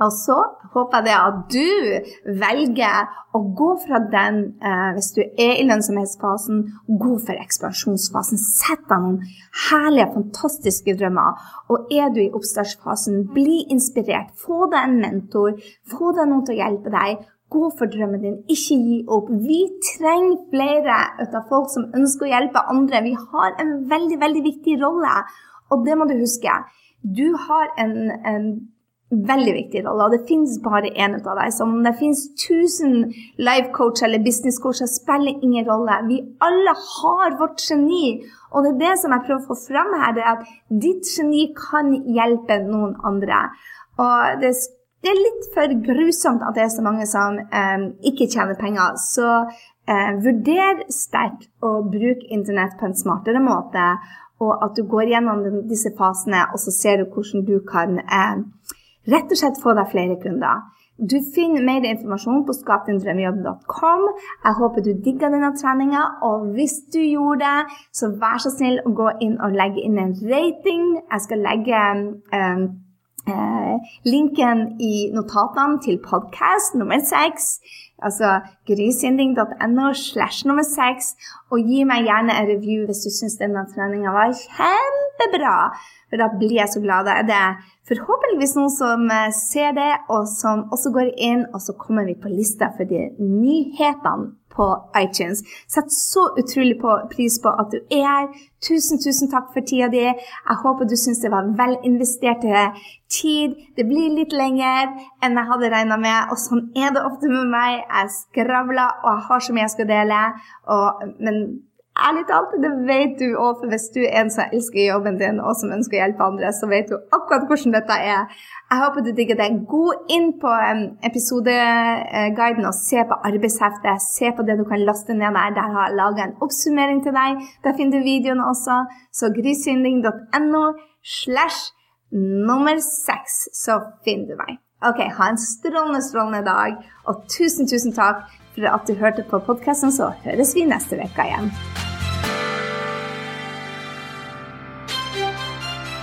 Og så håper jeg at du velger å gå fra den, eh, hvis du er i lønnsomhetsfasen, gå for ekspansjonsfasen. Sett deg noen herlige, fantastiske drømmer. Og er du i oppstartsfasen, bli inspirert. Få deg en mentor. Få deg noen til å hjelpe deg. Gå for drømmen din, ikke gi opp. Vi trenger flere av folk som ønsker å hjelpe andre. Vi har en veldig, veldig viktig rolle, og det må du huske. Du har en, en veldig viktig rolle, og det finnes bare én av deg. Så om det finnes 1000 life-coacher eller business-coacher, spiller ingen rolle. Vi alle har vårt geni. Og det er det som jeg prøver å få fram her, det er at ditt geni kan hjelpe noen andre. Og det, det er litt for grusomt at det er så mange som um, ikke tjener penger. Så uh, vurder sterkt å bruke internett på en smartere måte, og at du går gjennom disse fasene, og så ser du hvordan du kan uh, Rett og slett få deg flere kunder. Du finner mer informasjon på skapdindrømmejobb.com. Jeg håper du digga denne treninga, og hvis du gjorde det, så vær så snill å gå inn og legge inn en rating. Jeg skal legge um, Eh, linken i notatene til podkast nummer seks, altså grisinding.no slash nummer seks, og gi meg gjerne en review hvis du syns denne treninga var kjempebra. For da blir jeg så glad. Da er det forhåpentligvis noen som eh, ser det, og som også går inn, og så kommer vi på lista for de nyhetene på iTunes. Sett så utrolig på pris på at du er her. Tusen, tusen takk for tida di. Jeg håper du syns det var vel investerte tid. Det blir litt lenger enn jeg hadde regna med, og sånn er det ofte med meg. Jeg skravler, og jeg har så mye jeg skal dele. Og, men Ærlig talt, det vet du òg, for hvis du er en som elsker jobben din og som ønsker å hjelpe andre, så vet du akkurat hvordan dette er. Jeg håper du digger det. Gå inn på episodeguiden og se på arbeidsheftet. Se på det du kan laste ned der. Der har jeg laga en oppsummering til deg. Der finner du videoene også. Så grysynding.no slash nummer seks, så finner du meg. Ok, ha en strålende, strålende dag, og tusen, tusen takk for at du hørte på podkasten. Så høres vi neste uke igjen.